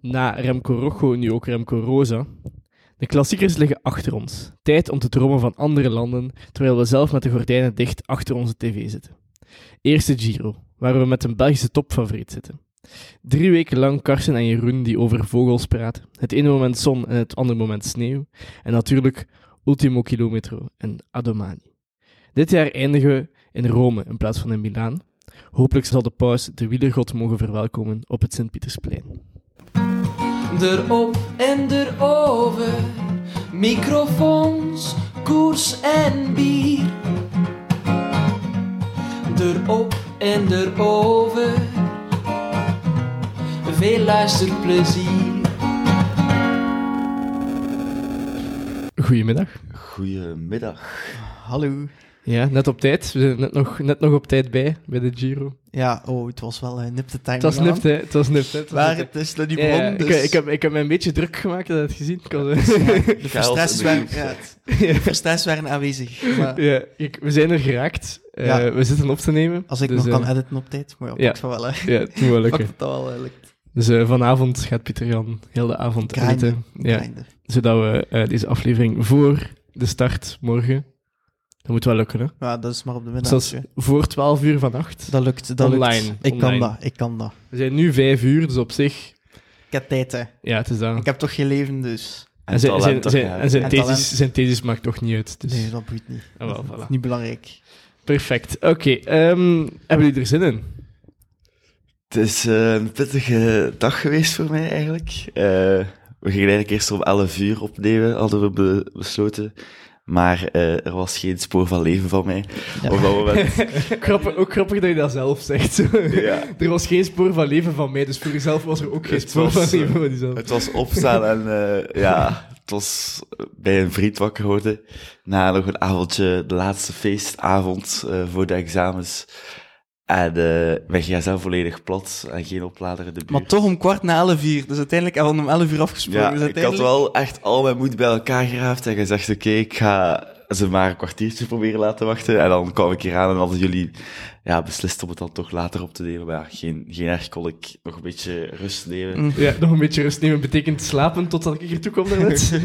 Na Remco Rojo nu ook Remco Rosa. De klassiekers liggen achter ons. Tijd om te dromen van andere landen, terwijl we zelf met de gordijnen dicht achter onze tv zitten. Eerste Giro, waar we met een Belgische topfavoriet zitten. Drie weken lang Karsen en Jeroen die over vogels praten. Het ene moment zon en het andere moment sneeuw. En natuurlijk Ultimo Kilometro en Adomani. Dit jaar eindigen we in Rome in plaats van in Milaan. Hopelijk zal de paus de wielergod mogen verwelkomen op het Sint-Pietersplein. Erop en erover, microfoons, koers en bier. Erop en erover, veel luisterplezier. Goedemiddag. Goedemiddag. Hallo. Ja, net op tijd. We zijn net nog, net nog op tijd bij, bij de Giro. Ja, oh, het was wel een nipte timing. Het was man. nipt, hè. Het was nipt, hè. Het was Maar nipt, hè. het is niet Ja, begonnen, ik, ik, heb, ik heb me een beetje druk gemaakt, dat je het gezien. Ik De de waren, groep. ja, de frustraties waren aanwezig. Maar ja, ik, we zijn er geraakt. Eh, Ja. We zitten op te nemen. als ik Dus, nog eh, kan editen op tijd, maar ja, ja. van wel, hè. Ja, het moet wel lukken. het wel, eh, lukt. Dus eh, vanavond gaat Pieter Jan heel de avond editen. Ja, zodat we eh, deze aflevering voor de start morgen... Dat moet wel lukken, hè? Ja, dat is maar op de middag. Zoals hè. voor 12 uur vannacht. Dat lukt, dat Online, lukt. Ik online. kan dat, ik kan dat. We zijn nu 5 uur, dus op zich... Ik heb tijd, hè. Ja, het is dat. Ik heb toch geen leven, dus... En zijn, zijn, zijn, ja. en zijn, En thesis, talent. zijn thesis maakt toch niet uit. Dus. Nee, dat boeit niet. Ah, wel, Dat is voilà. niet belangrijk. Perfect. Oké, ehm, hebben jullie er zin in? Het is eh, een pittige dag geweest voor mij eigenlijk. Eh, we gingen eigenlijk eerst om 11 uur opnemen, hadden we be- besloten. Maar eh, er was geen spoor van leven van mij. Ja. Op dat moment. grappig, ook grappig dat je dat zelf zegt. Ja. Er was geen spoor van leven van mij, dus voor jezelf was er ook geen Het spoor was, van eh, leven van jezelf. Het was opstaan en eh, ja, het was bij een vriend wakker worden. Na nog een avondje, de laatste feestavond eh, voor de examens. En eh mijn gsm volledig plat en geen oplader in de buurt. Maar toch om kwart na elf uur. Dus uiteindelijk hebben we om elf uur afgesproken. Ja, dus ik had wel echt al mijn moed bij elkaar geraafd en gezegd, oké, ik ga ze maar een kwartiertje proberen laten wachten. En dan kwam ik hier aan en hadden jullie ja, beslist om het dan toch later op te nemen. Maar ja, geen, geen erg kon ik nog een beetje rust nemen. Mm. Ja, nog een beetje rust nemen betekent slapen totdat ik ertoe kom daarnet.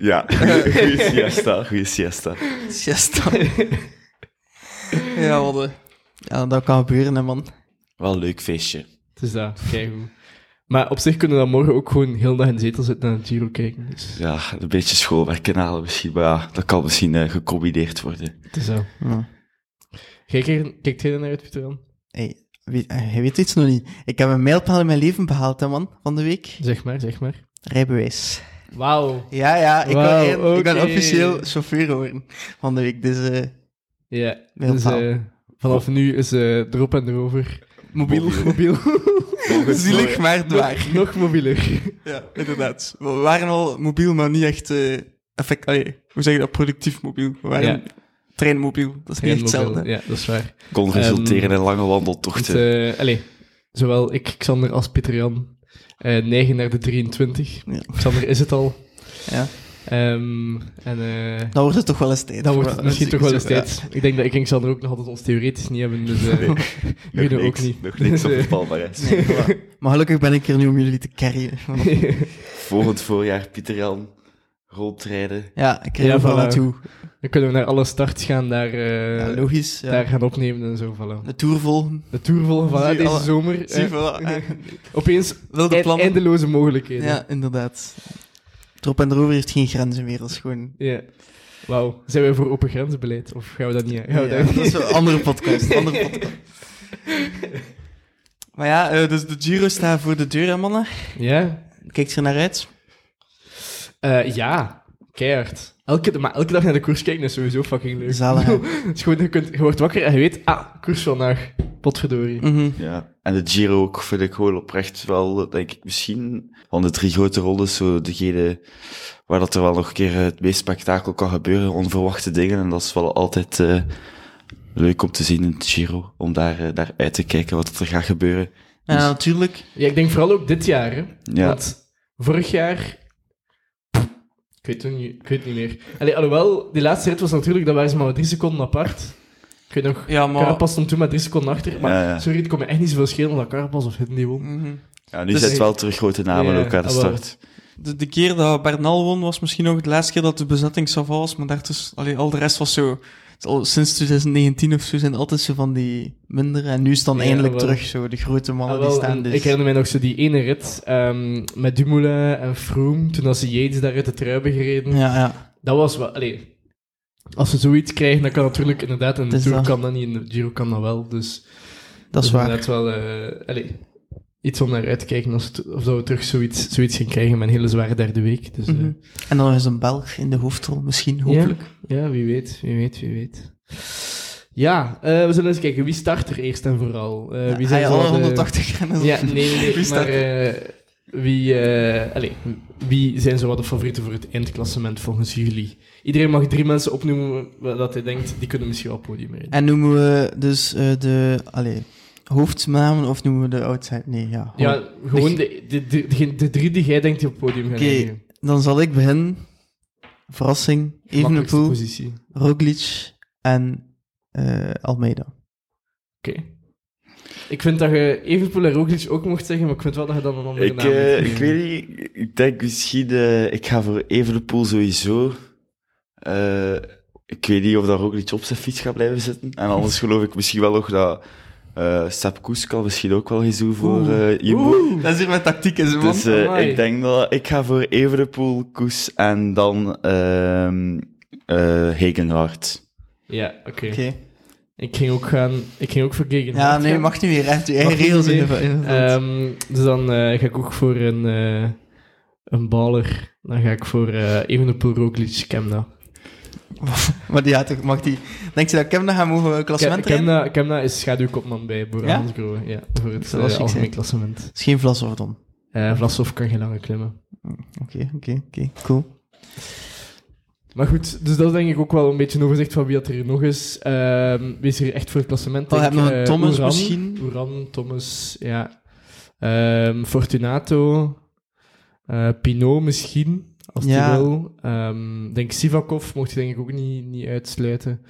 Ja, goede siesta, goede siesta. Siesta. ja, wat een- Ja, dat kan gebeuren, hè, man. Wel een leuk feestje. Het is dat, kijk hoe. Maar op zich kunnen we dan morgen ook gewoon heel de dag in de zetel zitten en naar het Giro kijken. Dus Ja, een beetje schoolwerk inhalen misschien, maar ja, dat kan misschien eh, gecombineerd worden. het is zo. Ja. Kijk, kijkt jij er naar uit, Pieter Jan? Hey, weet, eh, hij weet iets nog niet. Ik heb een mijlpaal in mijn leven behaald, hè, man, van de week. Zeg maar, zeg maar. Rijbewijs. Wauw. Ja, ja, ik, Wauw, ben, eigenlijk- ik officieel chauffeur geworden van de week. Dus eh, Ja, dus paal. Vanaf nu is eh erop en erover mobiel. mobiel. Zielig, maar waar. nog, nog mobieler. Ja, inderdaad. We waren al mobiel, maar niet echt eh, effect... allee, hoe zeg je dat? Productief mobiel. We waren Ja. treinmobiel. Dat is niet echt hetzelfde. Ja, dat is waar. Kon resulteren in lange Het, wandeltochten. eh allee, zowel ik, Xander, als Pieter Jan eh, neigen naar de 23. Ja. Xander is het al. Ja. Ehm, en eh, Dan wordt het toch wel eens tijd. dan wordt het misschien toch wel eens Ja. tijd. Ik denk dat ik en Xander ook nog altijd ons theoretisch niet hebben, dus eh nog, jullie ook niet. nog niks op Dus, het eh, palmarès. Nee, voilà. Maar gelukkig ben ik hier nu om jullie te carryen. Volgend voorjaar Pieter Jan rondrijden. Ja, ik krijg Ja, er voilà. naartoe. Dan kunnen we naar alle starts gaan, daar, eh, Ja, logisch. Ja. daar gaan opnemen en zo. Voilà. De tour volgen. De tour volgen van Zie deze alle- zomer. Zie, voilà. Opeens Wilde plannen. eindeloze mogelijkheden. Ja, inderdaad. Erop en erover heeft geen grenzen meer. Dat is gewoon... Ja. Wauw. Zijn wij voor open grenzenbeleid? Of gaan we dat niet... Gaan we Ja, dat dat is een andere podcast. Andere podcast. maar ja, eh, dus de Giro staat voor de deur, hè, mannen. Ja? Kijkt er naar uit? Eh, ja. Keihard. Elke, maar elke dag naar de koers kijken is sowieso fucking leuk. Zalig, hè? Het is gewoon, je, kunt, je wordt wakker en je weet, ah, koers vandaag. Potverdorie. Mhm. Ja. En de Giro ook vind ik gewoon oprecht wel, denk ik, misschien van de drie grote rondes, zo degene waar dat er wel nog een keer het meest spektakel kan gebeuren, onverwachte dingen. En dat is wel altijd eh, leuk om te zien in de Giro, om daar, eh, daar uit te kijken wat er gaat gebeuren. Ja, Dus- natuurlijk. Ja, ik denk vooral ook dit jaar, hè. Ja. Want vorig jaar... Ik weet het niet, ik weet het niet meer. Allee, alhoewel, die laatste rit was natuurlijk, dat waren ze maar drie seconden apart. Ik weet nog, Ja, maar... Carapaz stond toen maar drie seconden achter. Maar Ja, ja. sorry, het kon me echt niet zoveel schelen dat Carapaz of Hidden die won. Mhm. Ja, nu Dus zijn het ik- wel terug grote namen Ja, ook aan de start. De, de keer dat Bernal won was misschien nog de laatste keer dat de bezetting zo was, maar daartussen, allee, al de rest was zo... het Al, sinds 2019 of zo zijn het altijd zo van die minder. En nu is het dan Ja, eindelijk wel. terug zo, de grote mannen Ah, die staan. Dus. Ik herinner mij nog zo die ene rit ehm, met Dumoulin en Froome, toen als ze Yates daar uit de trui hebben gereden. Ja, ja. Dat was wel... Allee, als ze zoiets krijgen, dan kan natuurlijk inderdaad in de Tour dat. kan dat niet, in de Giro kan dat wel. Dus Dat is waar. inderdaad wel eh, allee, iets om naar uit te kijken als het, of dat we terug zoiets, zoiets gaan krijgen met een hele zware derde week. Dus, eh, Mhm. En dan is een Belg in de hoofdrol, misschien, hopelijk. Ja, wie weet, wie weet, wie weet. Ja, eh, we zullen eens kijken. Wie start er eerst en vooral? Eh, wie zijn zo alle de- 180 rennen? Ja, nee, nee, nee. Wie start maar wie, eh, allez, wie zijn zo wat de favorieten voor het eindklassement volgens jullie? Iedereen mag drie mensen opnoemen dat hij denkt, die kunnen misschien wel het podium rijden. En noemen we dus eh, de allee, hoofdnamen of noemen we de outside? Nee, ja. Ja, gewoon de, de, de, drie die jij denkt die op het podium gaan Oké. Dan zal ik beginnen. Verrassing. Evenepoel. Roglic en eh, Almeida. Oké. Ik vind dat je Evenpoel en Roglic ook mocht zeggen, maar ik vind wel dat je dan een andere Ik, naam eh, moet ik geven. weet niet, ik denk misschien, eh, ik ga voor Evenepoel sowieso. Eh, ik weet niet of dat Roglic op zijn fiets gaat blijven zitten. En anders geloof ik misschien wel nog dat eh Sepp Koes kan misschien ook wel eens doen voor eh Jumbo. Oeh. Dat is hier met tactiek, is man. Dus eh, ik denk dat ik ga voor Evenepoel, Koes en dan ehm eh Hegenhard. Ja, oké. Oké. Ik ging ook gaan, ik ging ook voor Gegen. Ja, nee, mag niet meer. Hè. Je eigen regels invullen. Ehm, dus dan eh, ga ik ook voor een, eh een baller. Dan ga ik voor eh Evenepoel, Roglic, Kemna. Maar die, ja, toch, mag die... Denk je dat Kemna gaat mogen klassement Ke-? Kemna, Kemna is schaduwkopman bij Bora Ja? Ja, voor het algemeen klassement. Het is geen Vlasoverdom. Eh Vlasov kan geen lange klimmen. Oké, oké, oké. Cool. Maar goed, dus dat is denk ik ook wel een beetje een overzicht van wie dat er hier nog is. Ehm, wie is er echt voor het klassement? Oh, eh, Thomas Uran, misschien? Uran, Thomas, ja. Ehm, Fortunato. eh Pinot misschien, als Ja. die wil. Ehm, denk Sivakov mocht je denk ik ook niet, niet uitsluiten.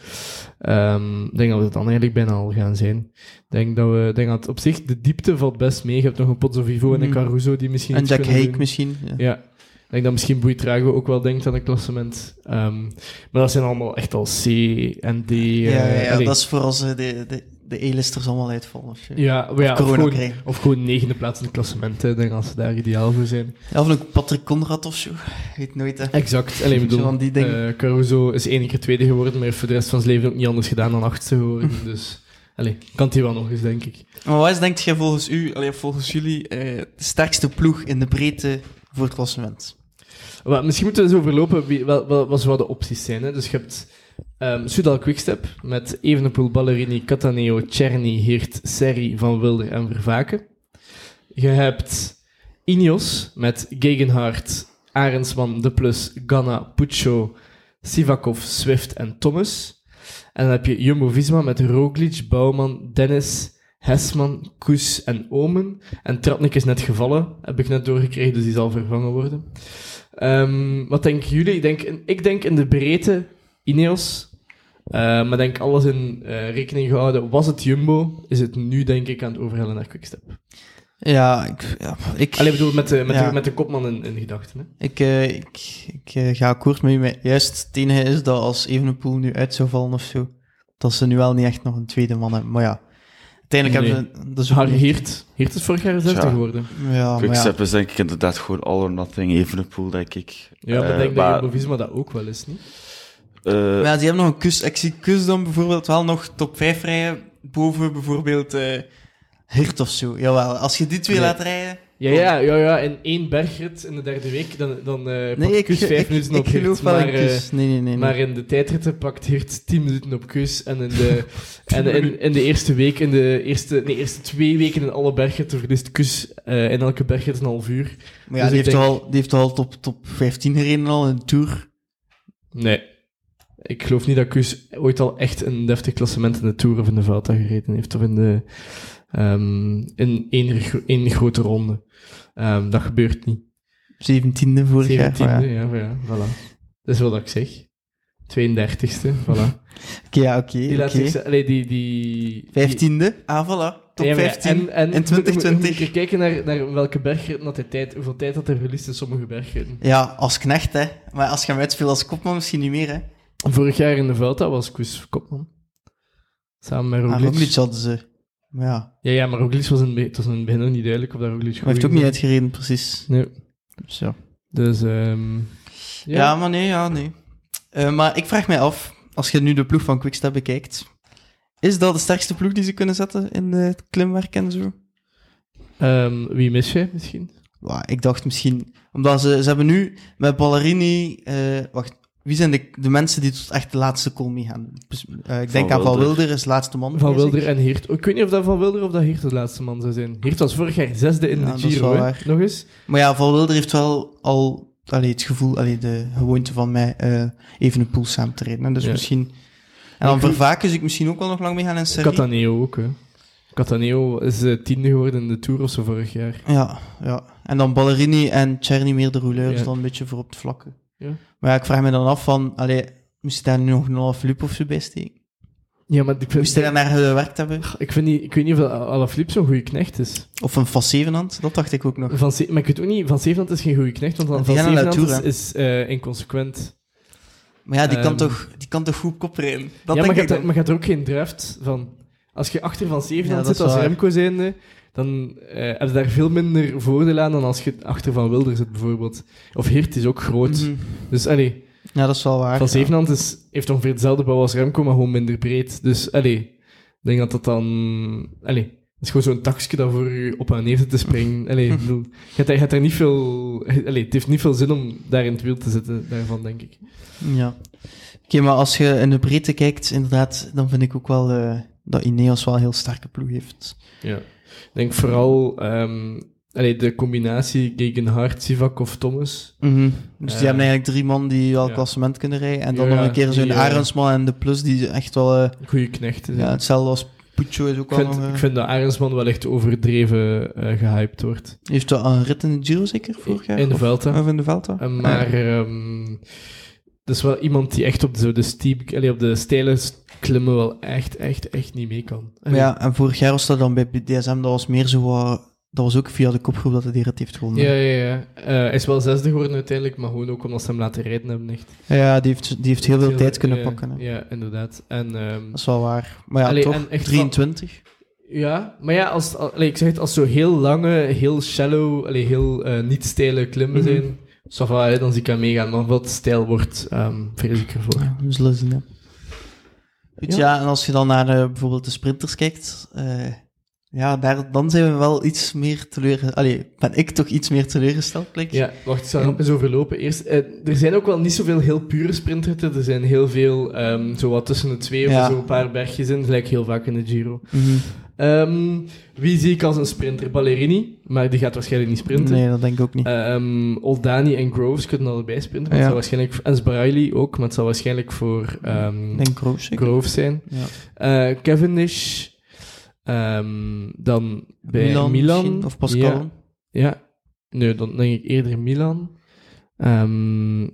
Ik denk dat we het dan eigenlijk bijna al gaan zijn. Ik denk dat we, denk dat op zich de diepte valt best mee. Je hebt nog een Pozzo Vivo en een Mhm. Caruso die misschien En Jack Hake doen. misschien. Ja. Ja. Ik denk dat misschien Buitrago ook wel denkt aan een klassement. Ehm, maar dat zijn allemaal echt al C en D. eh, Ja, ja, ja, allee. dat is voor als eh, de, de, de E-listers allemaal uitvallen. Of. Ja, maar ja, of, gewoon, of negende plaats in het klassement. hè. Ik denk als ze daar ideaal voor zijn. Ja, of ook Patrick Conrad of zo. Weet nooit, hè. Exact. Alleen bedoel, van die eh, Caruso is één keer tweede geworden, maar heeft voor de rest van zijn leven ook niet anders gedaan dan achtste geworden. dus, allee, kan hij wel nog eens, denk ik. Maar wat is, denkt jij volgens u, allee, volgens jullie, eh, de sterkste ploeg in de breedte voor het klassement? Misschien moeten we eens overlopen wie, wel, wat de opties zijn. Hè. Dus je hebt ehm Soudal Quickstep met Evenepoel, Ballerini, Cataneo, Czerny, Heert, Serri, Van Wilder en Vervaken. Je hebt Ineos met Gegenhardt, Arendsman, De Plus, Ganna, Puccio, Sivakov, Swift en Thomas. En dan heb je Jumbo-Visma met Roglic, Bouwman, Dennis, Hesman, Koes en Omen. En Tratnik is net gevallen, heb ik net doorgekregen, dus die zal vervangen worden. Ehm, wat denken jullie? Ik denk, ik denk in de breedte Ineos. Eh, maar denk alles in eh, rekening gehouden. Was het Jumbo? Is het nu denk ik aan het overhellen naar Quickstep? Ja, ik... Ja, ik Alleen bedoel met de, met Ja. de, met de kopman in, in gedachten. Hè? Ik, eh, ik, ik eh, ga akkoord met u. maar Juist het enige is dat als Evenepoel nu uit zou vallen of zo, dat ze nu wel niet echt nog een tweede man hebben. Maar ja, uiteindelijk Nee. hebben ze... Dat is Heert. Heert is vorig jaar zesde Ja. geworden. Ja, maar ja. Quickstep is denk ik inderdaad gewoon all or nothing, Evenepoel, denk ik. Ja, maar ik denk dat maar, Jumbo-Visma dat ook wel is, niet? eh, Maar ja, die hebben nog een kus. Ik zie kus dan bijvoorbeeld wel nog top 5 rijden boven bijvoorbeeld eh Hirt of zo. Jawel, als je die twee Nee. laat rijden... Ja, ja, ja, ja. In één bergrit in de derde week, dan, dan eh Nee, pakt ik, Kus vijf ik, minuten ik op maar, in eh, kus. Nee, nee, nee. Maar in de tijdritten pakt Hirt 10 minuten op keus. En in de, en in, in de eerste week, in de eerste, nee, eerste twee weken in alle bergritten verliest Kus eh, in elke bergrit een half uur. Maar ja, dus die, heeft denk- al, die heeft al top, top 15 gereden al in de Tour. Nee. Ik geloof niet dat Kus ooit al echt een deftig klassement in de Tour of in de Vuelta gereden heeft. Of in, de, ehm, in één, één grote ronde. Ehm, dat gebeurt niet. 17e vorig jaar. 17e, maar ja. ja, ja, voilà. Dat is wat ik zeg. 32e, voilà. Oké, ja, oké. Die laat oké. zich... Allee, die... die die- 15e. Ah, voilà. top Ja, maar 15 en, en in moet- Moet, 2020. je kijken naar, naar welke bergritten dat hij tijd, hoeveel tijd dat hij verliest in sommige bergritten. Ja, als knecht, hè. Maar als je hem uitspeelt als kopman, misschien niet meer, hè. Vorig jaar in de Vuelta was Koes kopman. Samen met Ah, Roglic. Roglic hadden ze... Maar ja, Ja, ja, maar Roglic was in, het was in het begin nog niet duidelijk of dat Roglic hij heeft ook niet uitgereden, precies. Nee. Dus ja. Dus, ehm Ja, ja. maar nee, ja, nee. Eh, maar ik vraag mij af, als je nu de ploeg van Quickstep bekijkt, is dat de sterkste ploeg die ze kunnen zetten in het klimwerk en zo? Ehm, wie mis jij misschien? Wauw, ik dacht misschien... Omdat ze, ze hebben nu met Ballerini... eh, wacht, wie zijn de, de mensen die tot echt de laatste call meegaan? Dus, eh, ik denk aan Van Wilder. Is de laatste man. Van. Wilder en Heert. Ik weet niet of dat Van Wilder of dat Heert de laatste man zou zijn. Heert was vorig jaar zesde in Ja, de dat is Giro, wel hè. waar. Nog eens. Maar ja, Van Wilder heeft wel al allee, het gevoel, allee, de gewoonte van mij eh, even een pool samen te rijden. Dus Ja. misschien... En dan Vervaken ik misschien ook wel nog lang meegaan in serie. Cataneo ook, hè. Cataneo is eh, tiende geworden in de Tour of zo vorig jaar. Ja, ja. En dan Ballerini en Czerny meer de rouleurs Ja. dan een beetje voor op het vlakke. Ja. Maar ja, ik vraag me dan af van, allee, moest je daar nu nog een half loop of zo bij steken? Ja, maar ik Moest je daar naar gewerkt hebben? ik, vind niet, ik weet niet of Alaphilippe zo'n goede knecht is. Of een Van Zevenhand? Dat dacht ik ook nog. Van, Ze- maar ik weet ook niet, Van Zevenhand is geen goede knecht, want Van de Zevenhand Tour, is, is eh, inconsequent. Maar ja, die, kan Ehm. toch, die kan toch goed kop rijden? Dat ja, maar denk je, ik hebt er, maar je hebt er ook geen draft van. Als je achter Van Zevenhand Ja, zit als. Remco zijnde, dan eh, heb je daar veel minder voordeel aan dan als je achter Van Wilder zit, bijvoorbeeld. Of Hirt is ook groot. Mhm. Dus allee, Ja, dat is wel waar. Van ja. Zevenhand is, heeft ongeveer hetzelfde bouw als Remco, maar gewoon minder breed. Dus allee, ik denk dat dat dan... Allee, het is gewoon zo'n takje dat voor je op en neer zit te springen. Allee, ik bedoel, je hebt, daar- je hebt daar niet veel... Allee, het heeft niet veel zin om daar in het wiel te zitten, daarvan, denk ik. Ja. Oké, maar als je in de breedte kijkt, inderdaad, dan vind ik ook wel eh, dat Ineos wel een heel sterke ploeg heeft. Ja. Ik denk vooral ehm, allee, de combinatie Gegenhard, Sivak of Thomas. Dus die Eh, hebben eigenlijk drie man die wel klassement kunnen rijden. En dan nog een keer zo'n eh, Arendsman en de Plus, die echt wel... eh, Goeie knechten. ja, hetzelfde als Puccio is ook ik, wel vind, nog... ik vind dat Arendsman wel echt overdreven eh gehyped wordt. Heeft wel een rit in de Giro zeker vorig jaar? In de Of- Vuelta. Of in de Vuelta? Eh, maar ehm dat is wel iemand die echt op de, zo de steep, allee, op de steile klimmen wel echt, echt, echt niet mee kan. Ja, en vorig jaar was dat dan bij DSM, dat was meer zo. Dat was ook via de kopgroep dat hij rit heeft gewonnen. Ja, ja, ja. Eh, hij is wel zesde geworden uiteindelijk, maar gewoon ook omdat ze hem laten rijden hebben, echt. Ja, die heeft, die heeft heel veel tijd kunnen ja, pakken. Hè. Ja, inderdaad. En, ehm, Dat is wel waar. Maar ja, Allee, toch, en echt 23. Ja, maar ja, als, al- allee, ik zeg het, als zo heel lange, heel shallow, allee, heel eh, niet steile klimmen Mhm. zijn, ça va, hè, dan zie ik hem meegaan. Maar wat stijl wordt, ehm vrees ik ervoor. Ja, we zullen zien. Goed, Ja. ja. en als je dan naar eh, bijvoorbeeld de sprinters kijkt, eh, ja, daar, dan zijn we wel iets meer teleurgesteld. Allee, ben ik toch iets meer teleurgesteld, blijkt. Ja, wacht, ik zal er eens overlopen. Eerst, eh, er zijn ook wel niet zoveel heel pure sprintritten. Er zijn heel veel, ehm, zo wat tussen de twee of Ja. zo een paar bergjes in, gelijk heel vaak in de Giro. Mhm. Ehm, wie zie ik als een sprinter? Ballerini, maar die gaat waarschijnlijk niet sprinten. Nee, dat denk ik ook niet. Ehm, Oldani en Groves kunnen allebei sprinten. Ja. het zal waarschijnlijk, en Sbaragli ook, maar het zal waarschijnlijk voor denk Groves zijn. Ja. Eh Cavendish, dan bij Milan, of Pascal. Ja, ja. Nee, dan denk ik eerder Milan.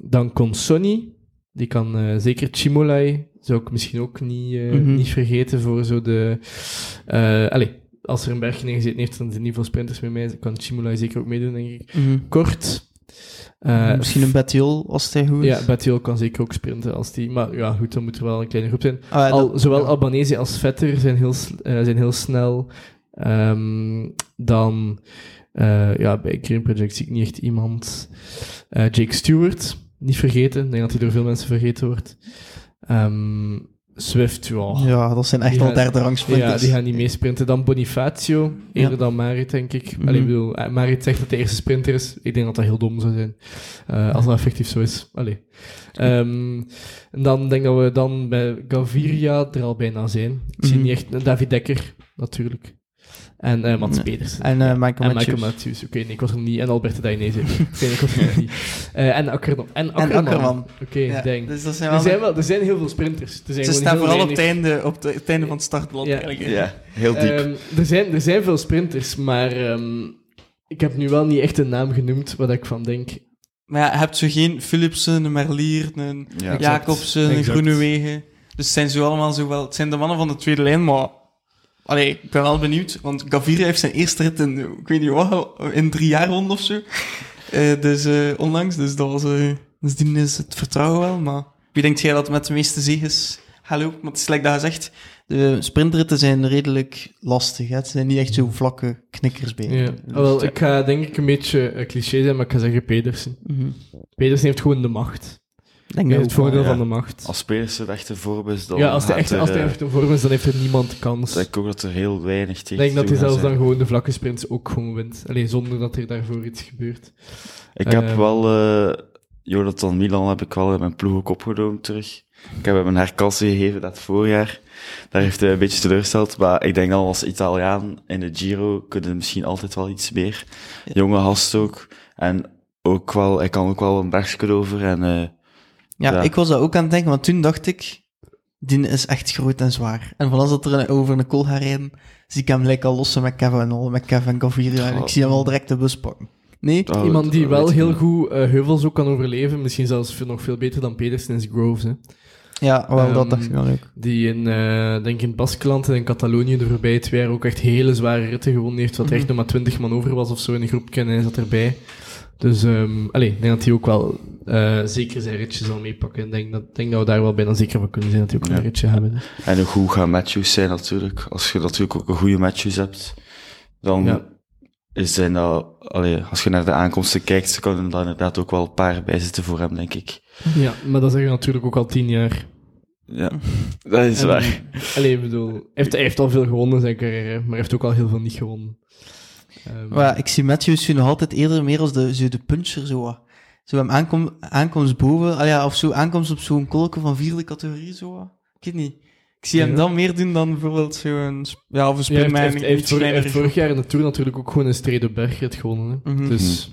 Dan Consonni, die kan eh, zeker Chimolai, zou ik misschien ook niet, eh, Mhm. niet vergeten voor zo de... eh allee, als er een bergje ingezeten heeft, dan zijn er niet veel sprinters met mij. kan Chimolai zeker ook meedoen, denk ik. Mhm. Kort. eh, Misschien een Bettiol, als hij goed is. Ja, Bettiol kan zeker ook sprinten als die... Maar ja, goed, dan moet er wel een kleine groep zijn. Ah, Al, dat- zowel ja. Albanese als Vetter zijn heel, zijn heel snel. Ehm, dan, ja, bij Green Project zie ik niet echt iemand. Jake Stewart, niet vergeten. Ik denk dat hij door veel mensen vergeten wordt. Ehm, Swift, ja. Ja, dat zijn echt gaan- derde rangs Ja, die gaan niet meesprinten. Dan Bonifacio, eerder Ja. dan Marit, denk ik. Allee, ik bedoel, eh, Marit zegt dat de eerste sprinter is. Ik denk dat dat heel dom zou zijn. Eh, als dat effectief zo is. Allee. Ehm, en dan denk ik dat we dan bij Gaviria er al bijna zijn. Ik zie Mhm. niet echt... David Dekker, natuurlijk. En eh Mats Ja. Pedersen. En eh, Michael En Matthews. Michael Matthews. Oké, nee, ik was er niet. En Alberto Dainese. Oké, ik was er nog niet. Eh, en Akkerman. En Akkerman. Oké, Ja, denk. dus dat zijn Er zijn, wel, er zijn heel veel sprinters. Er zijn Ze staan vooral op het, einde, op de, het einde van het startblad. Ja. Ja, heel diep. Ehm, er, zijn, er zijn veel sprinters, maar ehm, ik heb nu wel niet echt een naam genoemd wat ik van denk. Maar ja, je hebt zo geen Philipsen, een Merlier, een Ja. Jacobsen, een. Groenewegen. Dus het zijn zo allemaal zo wel... Het zijn de mannen van de tweede lijn, maar Allee, ik ben wel benieuwd, want Gaviria heeft zijn eerste rit in, ik weet niet wat, in drie jaar rond of zo. Eh, dus eh, onlangs, dus dat was, eh dus die is het vertrouwen wel, maar wie denkt jij dat met de meeste zegens lopen? Want het is like dat je zegt, de sprintritten zijn redelijk lastig, hè? het zijn niet echt zo vlakke knikkers bij. Ja. Dus, Ah, ik ga denk ik een beetje cliché zijn, maar ik ga zeggen Pedersen. mhm. Pedersen heeft gewoon de macht. Denk heeft het voordeel ja. van de macht. Als Pedersen echt een voorbeeld is, dan ja, als hij echt er, als hij echt een vorm is, dan heeft er niemand kans. denk ik ook dat er heel weinig tegen Ik denk dat hij zelfs dan gewoon de vlakke sprints ook gewoon wint. Alleen zonder dat er daarvoor iets gebeurt. Ik heb Ehm. wel, eh Jonathan Milan heb ik wel in mijn ploeg ook opgenomen terug. Ik heb hem een herkansing gegeven dat voorjaar. Daar heeft hij een beetje teleurgesteld, maar ik denk al als Italiaan in de Giro kunnen misschien altijd wel iets meer. Jonge gast ook. En ook wel, hij kan ook wel een bergje over en, eh, Ja, Ja. ik was dat ook aan het denken, want toen dacht ik, die is echt groot en zwaar. En van als dat er een- over een kool gaat rijden, zie ik hem lekker lossen met Kevin al, met Kevin Gaviria. En ik zie hem al direct de bus pakken. Nee? oh, Iemand die wel heel niet. goed eh, heuvels ook kan overleven, misschien zelfs veel- nog veel beter dan Pedersen, is Groves. Hè. Ja, wel, dat Ehm, dacht ik wel ook. Die in, eh, denk ik in Baskeland en in Catalonië de voorbije twee jaar ook echt hele zware ritten gewonnen heeft, wat er echt Mhm. nog maar twintig man over was of zo in een groepje en hij zat erbij. Dus, ehm allee, ik denk dat hij ook wel eh, zeker zijn ritje zal meepakken. Ik denk dat, denk dat we daar wel bijna zeker van kunnen zijn dat hij ook Ja. een ritje hebben. hè. En hoe gaan Matthews zijn natuurlijk. Als je natuurlijk ook een goede Matthews hebt, dan Ja. is zijn dat, allee, als je naar de aankomsten kijkt, dan kan er inderdaad ook wel een paar bij zitten voor hem, denk ik. Ja, maar dat zeggen we natuurlijk ook al tien jaar. Ja, dat is En- waar. Allee, ik bedoel, hij heeft, hij heeft al veel gewonnen in zijn carrière, maar hij heeft ook al heel veel niet gewonnen. Ehm, Maar ik zie Matthews nu nog altijd eerder meer als de, zo de puncher, zo. wat. Zo hem aankom, aankomst boven, ah ja, of zo aankomst op zo'n kolken van vierde categorie, zo. wat. Ik weet niet. Ik zie hem Ja. dan meer doen dan bijvoorbeeld zo'n, ja, of een Ja, hij heeft, hij hij vorig jaar in de Tour natuurlijk ook gewoon een strede bergrit gewonnen. Hè. Mhm. Dus,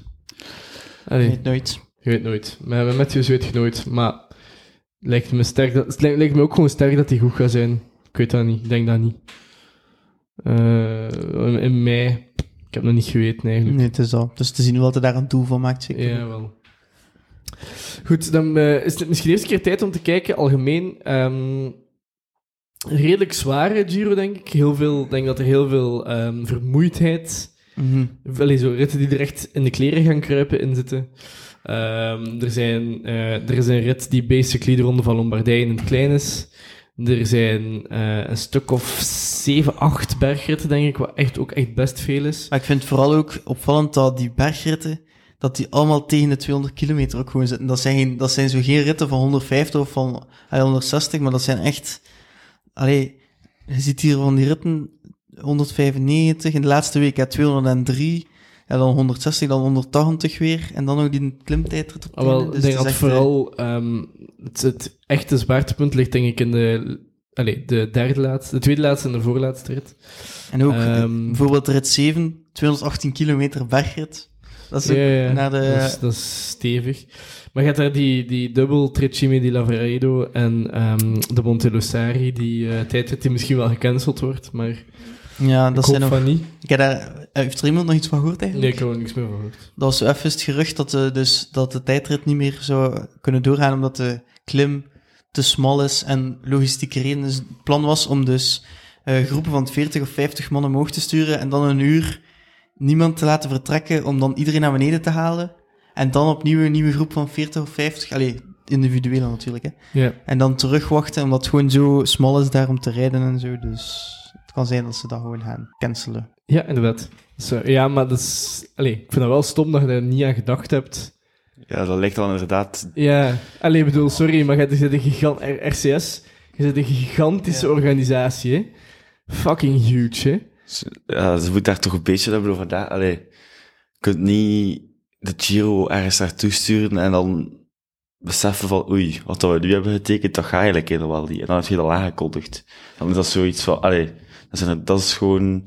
allee, Ik weet nooit. je weet nooit. Maar met Matthews weet je nooit. Maar lijkt me, sterk dat, het lijkt, lijkt me ook gewoon sterk dat hij goed gaat zijn. Ik weet dat niet. Ik denk dat niet. Eh, in, in mei. Ik heb nog niet geweten eigenlijk. Nee, het is dat. Dus te zien wat hij daar een doel van maakt, zeker. Ja, wel. Goed, dan eh, is het misschien de eerste keer tijd om te kijken, algemeen. ehm, redelijk zware Giro, denk ik. Heel veel, ik denk dat er heel veel ehm, vermoeidheid Mhm. Allee, zo ritten die er echt in de kleren gaan kruipen in zitten. Ehm, er, zijn, eh, er is een rit die basically de Ronde van Lombardije in het klein is. Er zijn eh, een stuk of 7, 8 bergritten, denk ik, wat echt ook echt best veel is. Maar ik vind het vooral ook opvallend dat die bergritten, dat die allemaal tegen de 200 kilometer ook gewoon zitten. Dat zijn, dat zijn zo geen ritten van 150 of van ah, 160, maar dat zijn echt... Allee, je ziet hier van die ritten 195, in de laatste week hè, 203, ja, dan 160, dan 180 weer, en dan ook die klimtijdrit op Ah, wel, einde. ik Dus denk het dat echt, vooral ehm, het, het echte zwaartepunt ligt, denk ik, in de, allee, de derde laatste, de tweede laatste en de voorlaatste rit. eh, En ook eh, Ehm, bijvoorbeeld rit 7, 218 kilometer bergrit. Dat is Ja, ja, naar de... dat, is, dat is stevig. Maar je hebt daar die, die dubbel Trecime di Lavaredo en ehm, de Montelosari, die eh tijdrit die misschien wel gecanceld wordt, maar ja, dat ik zijn nog... van niet. Ik heb daar... Heeft er iemand nog iets van gehoord Nee, eigenlijk? ik heb er niks meer van gehoord. Dat was even het gerucht dat de, dus, dat de tijdrit niet meer zou kunnen doorgaan omdat de klim te smal is en logistieke redenen. Dus het plan was om dus eh, groepen van 40 of 50 man omhoog te sturen en dan een uur niemand te laten vertrekken om dan iedereen naar beneden te halen. En dan opnieuw een nieuwe groep van 40 of 50, allee, individueel natuurlijk, hè. Ja. En dan terugwachten, omdat het gewoon zo smal is daar om te rijden en zo. Dus het kan zijn dat ze dat gewoon gaan cancelen. ja, inderdaad. Dus, eh, ja, maar dat is... Allee, ik vind dat wel stom dat je daar niet aan gedacht hebt. Ja, dat lijkt dan inderdaad... Ja, alleen bedoel, sorry, maar je zit een gigant... R- RCS, je zit een gigantische Ja. organisatie, hè. Fucking huge, hè. Ja, ze moet daar toch een beetje hebben over daar. Allee, je kunt niet de Giro ergens naartoe sturen en dan beseffen van, oei, wat dat we nu hebben getekend, dat gaat eigenlijk helemaal niet. En dan heb je dat aangekondigd. Dan is dat zoiets van, allee, dat is, dat is gewoon,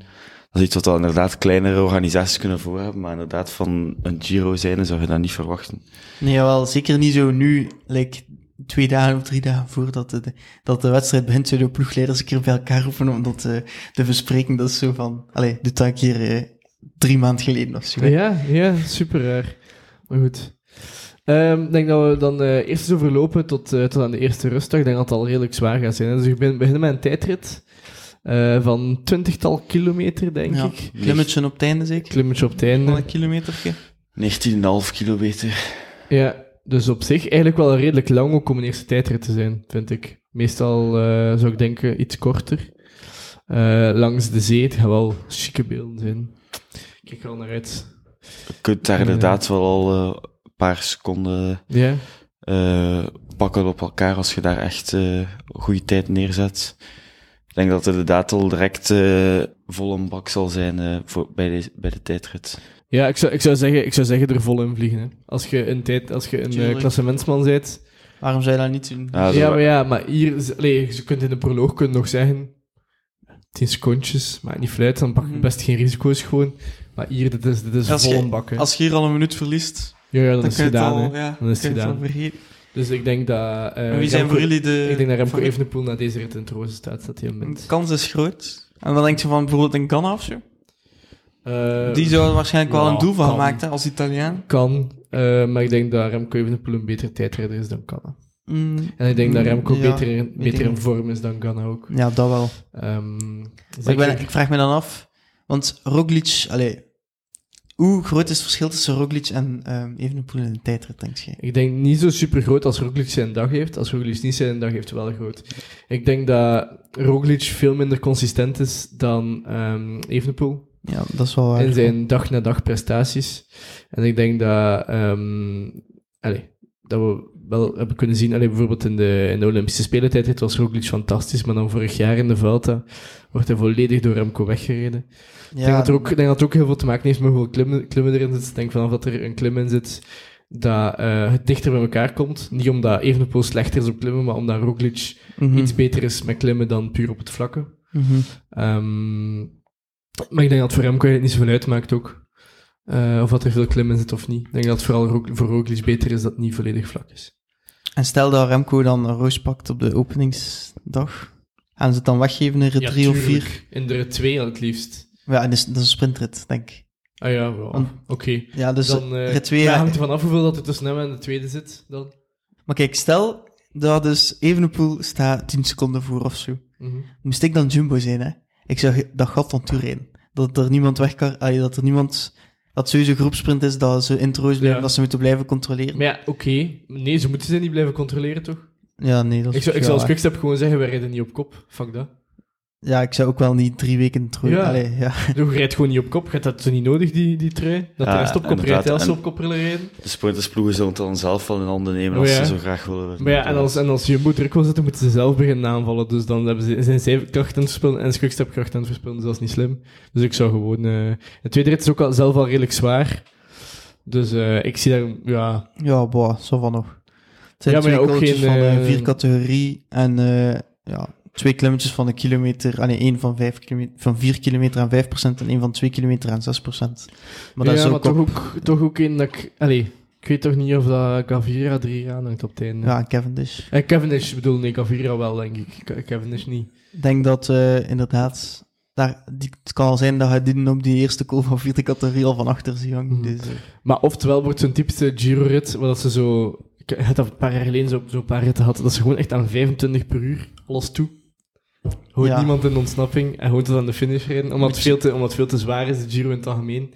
dat is iets wat dan inderdaad kleinere organisaties kunnen voorhebben, maar inderdaad van een Giro zijn zou je dat niet verwachten. Nee, wel zeker niet zo nu, like, twee dagen of drie dagen voordat de, dat de wedstrijd begint, zouden de ploegleiders een keer bij elkaar roepen om dat eh, te bespreken. Dat is zo van, allee, doe dat een keer eh, drie maanden geleden of zo. Ja, ja, super raar. Maar goed. Ehm, Ik denk dat we dan eh, eerst eens overlopen tot, tot aan de eerste rustdag. Ik denk dat het al redelijk zwaar gaat zijn. hè. Dus we begin- beginnen met een tijdrit. Eh, van twintigtal kilometer, denk Ja. ik. Klimmetje op het einde zeker? Klimmetje op het Van einde. een kilometertje. 19,5 kilometer. Ja, dus op zich eigenlijk wel redelijk lang ook om een eerste tijdrit te zijn, vind ik. Meestal eh, zou ik denken iets korter. Eh, langs de zee, het gaat wel chique beelden zijn. Ik kijk er al naar uit. Je kunt daar inderdaad wel al een paar seconden Ja, eh, pakken op elkaar als je daar echt eh, een goede tijd neerzet. Ik denk dat het inderdaad al direct eh vol een bak zal zijn eh, voor, bij, de, bij de tijdrit. ja ik, zou, ik, zou zeggen, ik zou zeggen er vol in vliegen. Hè. Als je een, tijd, als je een Tuurlijk. klassementsman bent. Waarom zou je dat niet doen? Ja, maar ja, maar hier... Allee, je kunt in de proloog nog zeggen... 10 secondjes, maar niet fluit, dan pak je Mhm. best geen risico's gewoon. Maar hier, dit is, dit is Als vol je- een bak. hè. Als je hier al een minuut verliest, Ja, ja, dan, dan is het gedaan. al, ja, Dan is het gedaan. Dus ik denk dat... wie zijn Remco- voor jullie de... Ik denk dat Remco? Evenepoel na deze rit in het roze staat, dat hij De wint. kans is groot. En dan denk je van bijvoorbeeld een Ganna of zo. Eh, Die zou er waarschijnlijk wel een doel van hebben als Italiaan. Kan, eh, maar ik denk dat Remco Evenepoel een betere tijdrijder is dan Ganna. Mm, En ik denk dat mm, Remco ja, beter, in, beter in vorm is dan Ganna ook. Ja, dat wel. Ehm, ik, ben, ik vraag me dan af, want Roglic, allee, hoe groot is het verschil tussen Roglic en ehm Evenepoel in een tijdrit, denk je? Ik denk niet zo super groot als Roglic zijn dag heeft. Als Roglic niet zijn dag heeft, wel groot. Ik denk dat Roglic veel minder consistent is dan ehm Evenepoel Ja, dat is wel waar. in zijn dag-na-dag prestaties. En ik denk dat, ehm allee, dat we wel hebben kunnen zien, allee, bijvoorbeeld in de, in de Olympische Spelentijd was Roglic fantastisch, maar dan vorig jaar in de Vuelta wordt hij volledig door Remco weggereden. Ik denk, dat er ook, denk dat het ook heel veel te maken heeft met hoeveel klimmen, klimmen erin zit. Ik denk vanaf dat er een klim in zit, dat eh, het dichter bij elkaar komt. Niet omdat Evenepoel slechter is op klimmen, maar omdat Roglic Mhm. iets beter is met klimmen dan puur op het vlakke. Mhm. Ehm, maar ik denk dat voor Remco het niet zoveel uitmaakt ook. Eh, of dat er veel klim in zit of niet. Ik denk dat het vooral voor Roglic beter is dat het niet volledig vlak is. En stel dat Remco dan een roos pakt op de openingsdag, gaan ze het dan weggeven in rit 3 of 4? In de rit 2 het liefst. Ja, en dat is, dat is een sprintrit, denk ik. Ah ja, wel. Oké. Ja, dus Dan eh, rit 2... ja, ja. hangt er vanaf hoeveel dat er tussen hem en de tweede zit. Dan. Maar kijk, stel dat dus Evenepoel staat 10 seconden voor of zo. Mhm. Moest ik dan Jumbo zijn, hè? Ik zou dat gat van toerijden. Dat er niemand weg kan... dat er niemand... Dat sowieso groepsprint is, dat ze in het roos blijven, Ja. dat ze moeten blijven controleren. Maar ja, oké. Nee, ze moeten ze niet blijven controleren, toch? Ja, nee, dat is Ik zou, ik zou als. Quickstep gewoon zeggen, wij rijden niet op kop. Fuck dat. Ja, ik zou ook wel niet drie weken het roos... Ja. Allee, ja. Je rijdt gewoon niet op kop. Je hebt dat zo niet nodig, die, die trui. Dat Ja, de rest op kop rijdt, als ze op kop willen rijden. De sprintersploegen zullen het dan zelf wel in handen nemen Oh, als ja. ze zo graag willen. Maar ja, en als, en als Jumbo druk wil zetten, moeten ze zelf beginnen aanvallen. Dus dan hebben ze, zijn zij kracht aan het verspillen en Quickstep kracht aan het verspillen. Dus dat is niet slim. Dus ik zou gewoon... eh de tweede rit is ook al, zelf al redelijk zwaar. Dus eh, ik zie daar... Ja, Ja, boah, zo van nog. Het zijn Ja, maar twee ja, ook geen, van eh, vier categorie en eh, ja, twee klimmetjes van een kilometer. Ah nee, één van, vijf kilometer, van vier kilometer aan 5% en één van twee kilometer aan 6%. Maar dat ja, is maar ook toch op- ook, toch ook een dat ik... Allee, ik weet toch niet of dat Gavira er hier aan hangt op het einde. Ja, Cavendish. Eh, Cavendish bedoel, nee, Gavira wel, denk ik. Ca- Cavendish niet. Ik denk dat eh, inderdaad... Daar, die, het kan al zijn dat hij die op die eerste call van vierde categorie al van achter zie hangen. Mhm. Dus, eh, Maar oftewel wordt zo'n typische Giro-rit, waar dat ze zo... Ik had dat een paar jaar geleden zo, zo paar ritten had, dat ze gewoon echt aan 25 per uur alles toe. Hoort Ja. niemand in ontsnapping en gewoon tot aan de finish rijden, omdat het, veel te, omdat het veel te zwaar is, de Giro in het algemeen.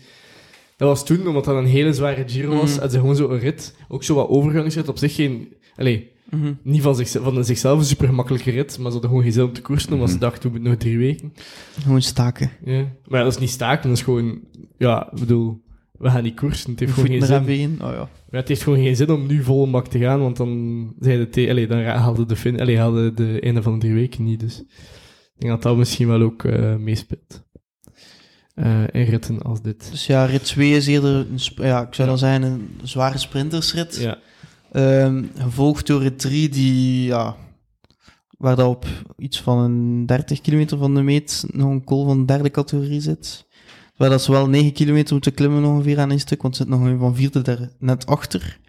Dat was toen, omdat dat een hele zware Giro was, Mhm. hadden ze gewoon zo een rit, ook zo wat overgangsrit, op zich geen... Allee, mhm. niet van, zich, van zichzelf een super gemakkelijke rit, maar ze hadden gewoon geen zin om te koersen, omdat ze Mhm. dachten, we moeten nog drie weken. Gewoon staken. Ja. Maar ja, dat is niet staken, dat is gewoon... Ja, ik bedoel, we gaan niet koersen, het heeft gewoon geen zin. Oh ja. Het heeft gewoon geen zin om nu vol een bak te gaan, want dan, zeiden te, allee, dan haalde de, fin, allee, haalde de einde van de drie weken niet. Dus ik denk dat dat misschien wel ook eh meespeelt. Eh, in ritten als dit. Dus ja, rit 2 is eerder, een, ja, ik zou dan zeggen, een zware sprintersrit. Ja, Ehm, gevolgd door rit 3, die, ja, waar dat op iets van een 30 kilometer van de meet nog een call van de derde categorie zit. Waar dat ze wel 9 kilometer moeten klimmen ongeveer aan een stuk, want er zit nog een van vierde daar net achter.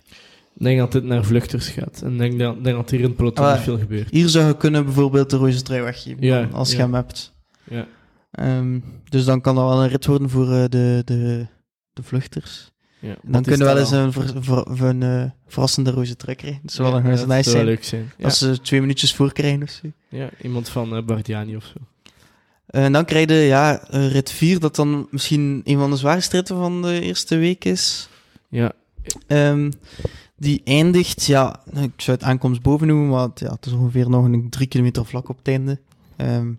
ik denk dat dit naar vluchters gaat. En ik denk dat, denk dat hier in het peloton Ah, niet veel gebeurt. Hier zou je kunnen bijvoorbeeld de roze trui weggeven, Ja, dan, als je ja. hem hebt. Ja. Ehm, dus dan kan dat wel een rit worden voor eh, de, de, de vluchters. Ja. Dan kunnen we wel eens een, ver, ver- ver- een eh, verrassende roze trui krijgen. Dat zou wel dat nice zijn. leuk zijn. Ja, Als ze twee minuutjes voor krijgen of zo. ja iemand van eh, Bardiani of zo. En dan krijg je ja, eh, rit 4, dat dan misschien een van de zwaarste ritten van de eerste week is. Ja, Ehm, die eindigt, ja, ik zou het aankomst boven noemen, maar het, ja, het is ongeveer nog een drie kilometer vlak op het einde. Ehm,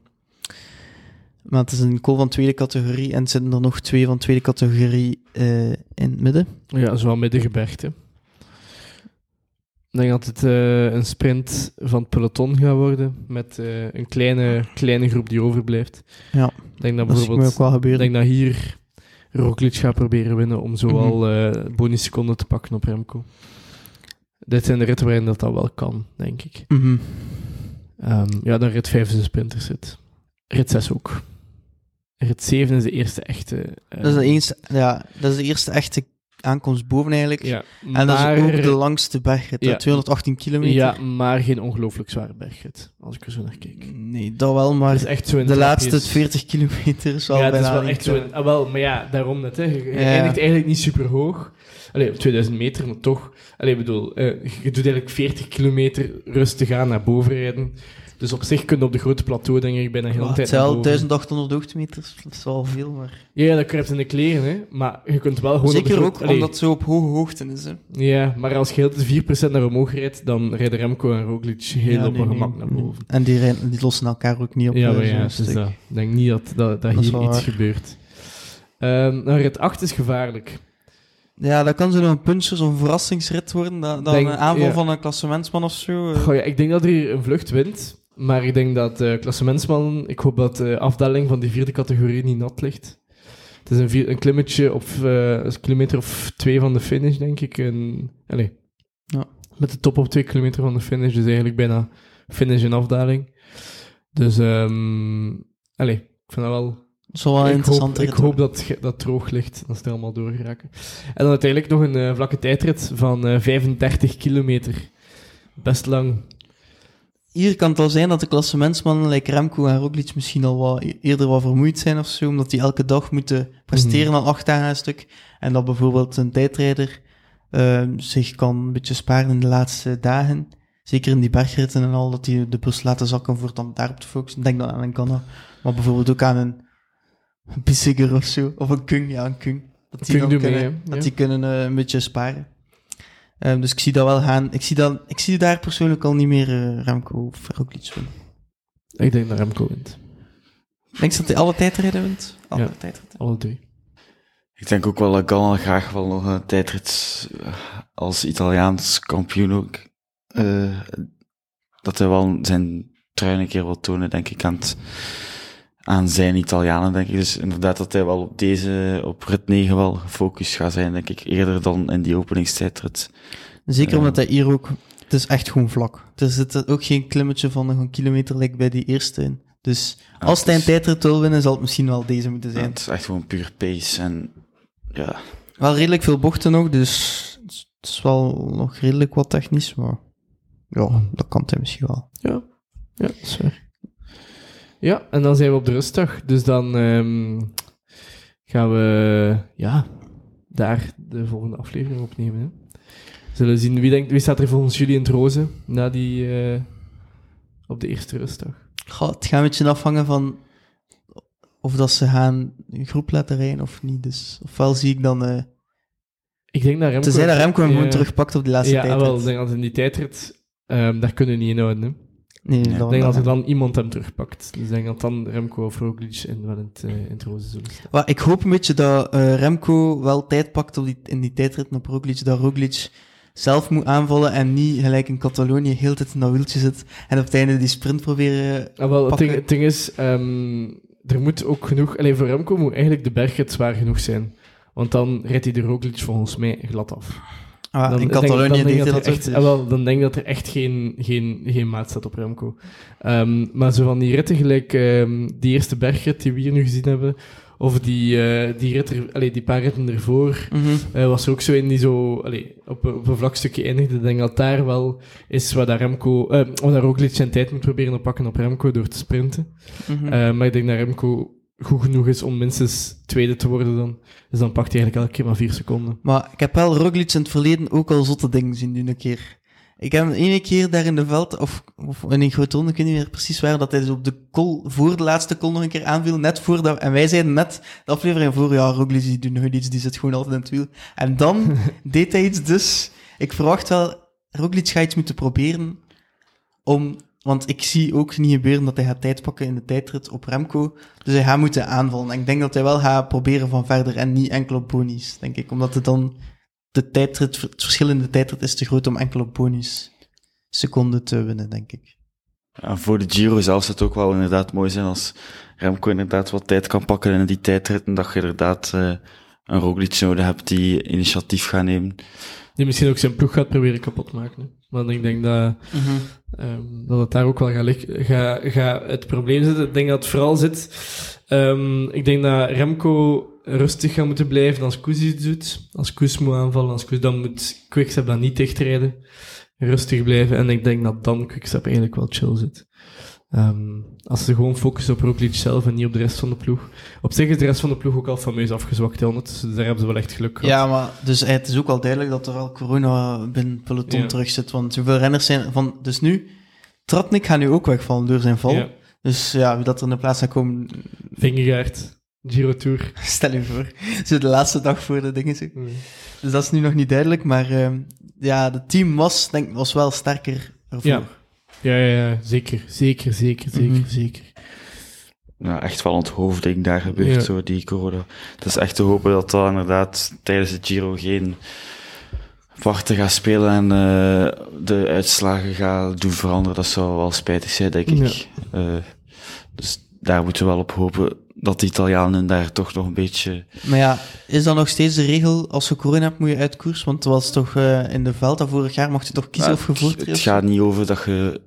maar het is een kool van tweede categorie en er zitten er nog twee van tweede categorie eh, in het midden. ja zowel middengebergte. Ik denk dat het eh, een sprint van het peloton gaat worden, met eh, een kleine, kleine groep die overblijft. Ja, Ik denk dat bijvoorbeeld ook wel Ik denk dat hier Roglic gaat proberen winnen om zoal Mhm. eh bonusseconden te pakken op Remco. Dit zijn de ritten waarin dat, dat wel kan, denk ik. Mhm. Ehm, ja, dan rit 5 is een sprinterzit. Rit 6 ook. Rit 7 is de eerste echte... eh, Dat, is de eerste, ja, dat is de eerste echte aankomst boven eigenlijk. Ja, en dat is ook de langste bergrit, Ja. 218 kilometer. Ja, maar geen ongelooflijk zware bergrit, als ik er zo naar kijk. Nee, dat wel, maar is echt zo de trapjes. laatste 40 kilometer is wel ja, het is bijna wel echt zo. eh, in- ah, wel, maar ja, daarom net. Hè. Je, Ja. eindigt eigenlijk niet super hoog. Allee, op 2000 meter, maar toch. Allee, bedoel, eh, je doet eigenlijk 40 kilometer rustig aan naar boven rijden. Dus op zich kun je op de grote plateau, denk ik, bijna heel tijd het is naar wel boven. 1800 hoogtemeters, dat is wel veel, maar... Ja, dat kruipt in de kleren, hè. Maar je kunt wel gewoon op Zeker grote- ook allee, omdat het zo op hoge hoogte is, hè. Ja, maar als je heel de 4% naar omhoog rijdt, dan rijden Remco en Roglic heel Ja, op nee, een nee, gemak naar boven. En die, rijden- die lossen elkaar ook niet op. Ja, maar ja, zo'n dat. Ik denk niet dat, dat, dat Dat is hier iets waar. gebeurt. Nou, rit 8 is gevaarlijk. Ja, dat kan zo nog een punchers of een verrassingsrit worden. Dat, dat Denk- een aanval ja. van een klassementsman of zo. eh. Goh, ja, ik denk dat er hier een vlucht wint. Maar ik denk dat de klassementsman... Ik hoop dat de afdaling van die vierde categorie niet nat ligt. Het is een, vier, een klimmetje op eh, een kilometer of twee van de finish, denk ik. En, allez, Ja. Met de top op twee kilometer van de finish. Dus eigenlijk bijna finish en afdaling. Dus, ehm allez, ik vind dat wel is wel ik interessante hoop, ik hoop dat dat droog ligt, dat ze er allemaal door geraken. En dan uiteindelijk nog een eh, vlakke tijdrit van eh 35 kilometer. Best lang. Hier kan het wel zijn dat de klassementsmannen, like Remco en Roglic, misschien al wat e- eerder wat vermoeid zijn of zo, omdat die elke dag moeten presteren Mhm. al acht dagen een stuk. En dat bijvoorbeeld een tijdrijder eh, zich kan een beetje sparen in de laatste dagen. Zeker in die bergritten en al, dat die de bus laten zakken voor dan daarop te focussen. Denk dan aan een Ganna, maar bijvoorbeeld ook aan een Bissiger of zo, of een Kung, ja, een Kung. Dat die mee, kunnen, dat Ja. die kunnen eh, een beetje sparen. Ehm, dus ik zie dat wel gaan. Ik zie, dat, ik zie daar persoonlijk al niet meer eh, Remco of Roglic winnen. Ik denk dat Remco wint. Denk je dat hij alle tijdrijden wint? Alle Ja. tijdrijden. Alle twee. Ik denk ook wel dat Ganna graag wel nog een tijdrit eh, als Italiaans kampioen ook. eh, dat hij wel zijn trui een keer wil tonen, denk ik, aan, het, aan zijn Italianen, denk ik. Dus inderdaad dat hij wel op deze, op rit 9 wel gefocust gaat zijn, denk ik. Eerder dan in die openingstijdrit. Zeker omdat hij hier ook... Het is echt gewoon vlak. Er zit ook geen klimmetje van nog een kilometer like bij die eerste in. Dus Ja, als hij een tijdrit wil winnen, zal het misschien wel deze moeten ja, zijn. het is echt gewoon puur pace en ja, Wel redelijk veel bochten nog, dus het is wel nog redelijk wat technisch, maar ja, dat kan hij misschien wel. Ja, ja, dat is waar. Ja, en dan zijn we op de rustdag. Dus dan ehm, gaan we ja, daar de volgende aflevering opnemen. Hè. Zullen we zien wie, denkt, wie staat er volgens jullie in het roze na die, eh, op de eerste rustdag. Goh, het gaat een beetje afhangen van of dat ze gaan een groep laten rijden of niet. Dus ofwel zie ik dan... eh Ik denk dat Remco... tenzij dat Remco hem Ja. gewoon terugpakt op de laatste Ja, tijdrit. wel, ik denk dat in die tijdrit, ehm, daar kunnen we niet inhouden. Hè. Nee, Ik denk dat er dan iemand hem terugpakt. Dus ik denk dat dan Remco of Roglic in, wel in, het, in het roze zullen staan. Maar ik hoop een beetje dat eh, Remco wel tijd pakt op die, in die tijdrit op Roglic, dat Roglic zelf moet aanvallen en niet gelijk in Catalonië heel tijd in dat wieltje zit en op het einde die sprint proberen... Ah, wel, het pakken. ding, het ding is, ehm, er moet ook genoeg... Alleen voor Remco moet eigenlijk de bergrit zwaar genoeg zijn. Want dan rijdt hij de Roglic volgens mij glad af. Ah, Dan in Catalonië dat echt, ook. ah, wel, Dan denk ik dat er echt geen, geen, geen maat staat op Remco. Ehm, maar zo van die ritten gelijk ehm, die eerste bergrit die we hier nu gezien hebben, of die, eh, die, rit er, allee, die paar ritten ervoor, Mhm. eh, was er ook zo in die zo allee, op, een- op een vlak stukje eindigde. Ik denk dat daar wel is waar Remco, eh, waar dat Roglic zijn tijd moet proberen te pakken op Remco door te sprinten. Eh, maar ik denk dat Remco goed genoeg is om minstens tweede te worden dan. Dus dan pakt hij eigenlijk elke keer maar vier seconden. Maar ik heb wel Roglic in het verleden ook al zotte dingen zien doen een keer. Ik heb hem ene keer daar in de veld, of, of in een grote ronde, ik weet niet meer precies waar, dat hij dus op de call, voor de laatste call nog een keer aanviel, net voordat, en wij zeiden net de aflevering voor, ja, Roglic die doet nooit iets, die zit gewoon altijd in het wiel. En dan deed hij iets, dus ik verwacht wel, Roglic gaat iets moeten proberen om, want ik zie ook niet gebeuren dat hij gaat tijd pakken in de tijdrit op Remco, dus hij gaat moeten aanvallen. En ik denk dat hij wel gaat proberen van verder en niet enkel op bonus, denk ik, omdat het dan de tijdrit, het verschil in de tijdrit is te groot om enkel op bonus seconden te winnen, denk ik. Ja, voor de Giro zelf zou het ook wel inderdaad mooi zijn als Remco inderdaad wat tijd kan pakken in die tijdrit en dat je inderdaad eh, een Roglic nodig hebt die initiatief gaat nemen. Die misschien ook zijn ploeg gaat proberen kapot te maken. hè. Want ik denk dat, ehm, dat het daar ook wel gaat, liggen- ga, ga het probleem zitten. Ik denk dat het vooral zit... ehm, ik denk dat Remco rustig gaat moeten blijven als Koes iets doet. Als Koes moet aanvallen, als Koes, dan moet Quickstep dan niet dichtrijden. Rustig blijven. En ik denk dat dan Quickstep eigenlijk wel chill zit. Ehm, als ze gewoon focussen op Roglic zelf en niet op de rest van de ploeg. Op zich is de rest van de ploeg ook al fameus afgezwakt, hè, dus daar hebben ze wel echt geluk gehad. Ja, maar dus het is ook wel duidelijk dat er al corona binnen peloton Ja. terug zit. Want zoveel renners zijn van... Dus nu, Tratnik gaat nu ook wegvallen door zijn val. Ja. Dus ja, wie dat er in de plaats gaat komen, Vingegaard, Giro Tour. stel je voor. Zo de laatste dag voor de dingen. zo. Dus dat is nu nog niet duidelijk. Maar ehm, ja, het team was, denk was wel sterker ervoor. Ja. Ja, ja, ja, zeker, zeker, zeker, zeker, Mhm. zeker. Ja, echt wel onthoofding daar gebeurt, Ja. zo, die corona. Het is echt te hopen dat dat inderdaad tijdens de Giro geen wachten gaat spelen en eh, de uitslagen gaat doen veranderen. Dat zou wel spijtig zijn, denk ik. Eh, dus daar moeten we wel op hopen dat de Italianen daar toch nog een beetje... Maar ja, is dan nog steeds de regel, als je corona hebt, moet je uit koers? Want het was toch eh, in de Vuelta vorig jaar, mocht je toch kiezen of je voortreedt? Het gaat niet over dat je...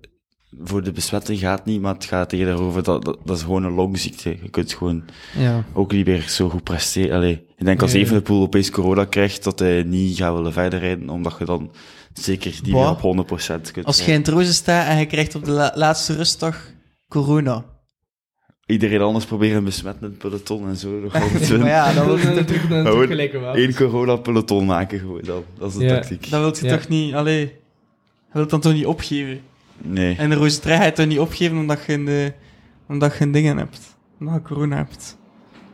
Voor de besmetting gaat niet, maar het gaat eerder over dat, dat, dat is gewoon een longziekte. Je kunt gewoon Ja. ook niet meer zo goed presteren. Allee, ik denk als Nee. Evenepoel opeens corona krijgt, dat hij niet gaat willen verder rijden, omdat je dan zeker die op 100% kunt Als je in het roze staat en je krijgt op de la- laatste rustdag corona. Iedereen anders proberen besmetten in het peloton en zo. Maar ja, dan wil je, Dan dan Gewoon terug gelijke wapens. één corona-peloton maken gewoon dan. Dat is de Ja. tactiek. dan wilt je Ja. toch niet... Allee, je wilt dan toch niet opgeven? Nee. En de je toch niet opgeven omdat je een, eh, omdat je een dingen hebt? Omdat je corona hebt.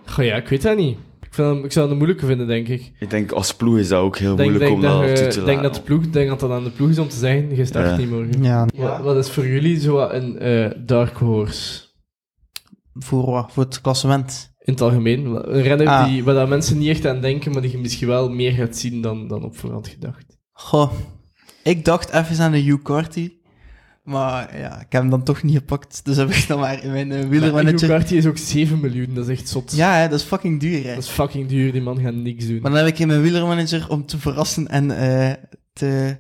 Goh, ja, ik weet dat niet. Ik, vind dat, ik zou het een moeilijke vinden, denk ik. Ik denk als ploeg is dat ook heel denk, moeilijk denk, om dat, dat toe te ik denk laten. dat de ploeg, ik denk dat dat aan de ploeg is om te zeggen, je start Ja. niet morgen. Ja. Wat, wat is voor jullie zo een eh, dark horse? Voor wat? Voor het klassement. In het algemeen. Een renner Ah. die, waar dat mensen niet echt aan denken, maar die je misschien wel meer gaat zien dan, dan op voorhand gedacht. Goh, ik dacht even aan de Hugh Carty. Maar ja, ik heb hem dan toch niet gepakt. Dus heb ik dan maar in mijn uh, Maar wielermanager... Hugh is ook 7 miljoen, dat is echt zot. Ja, hè, dat is fucking duur, hè. Dat is fucking duur, die man gaat niks doen. Maar dan heb ik in mijn wielermanager, om te verrassen en eh, te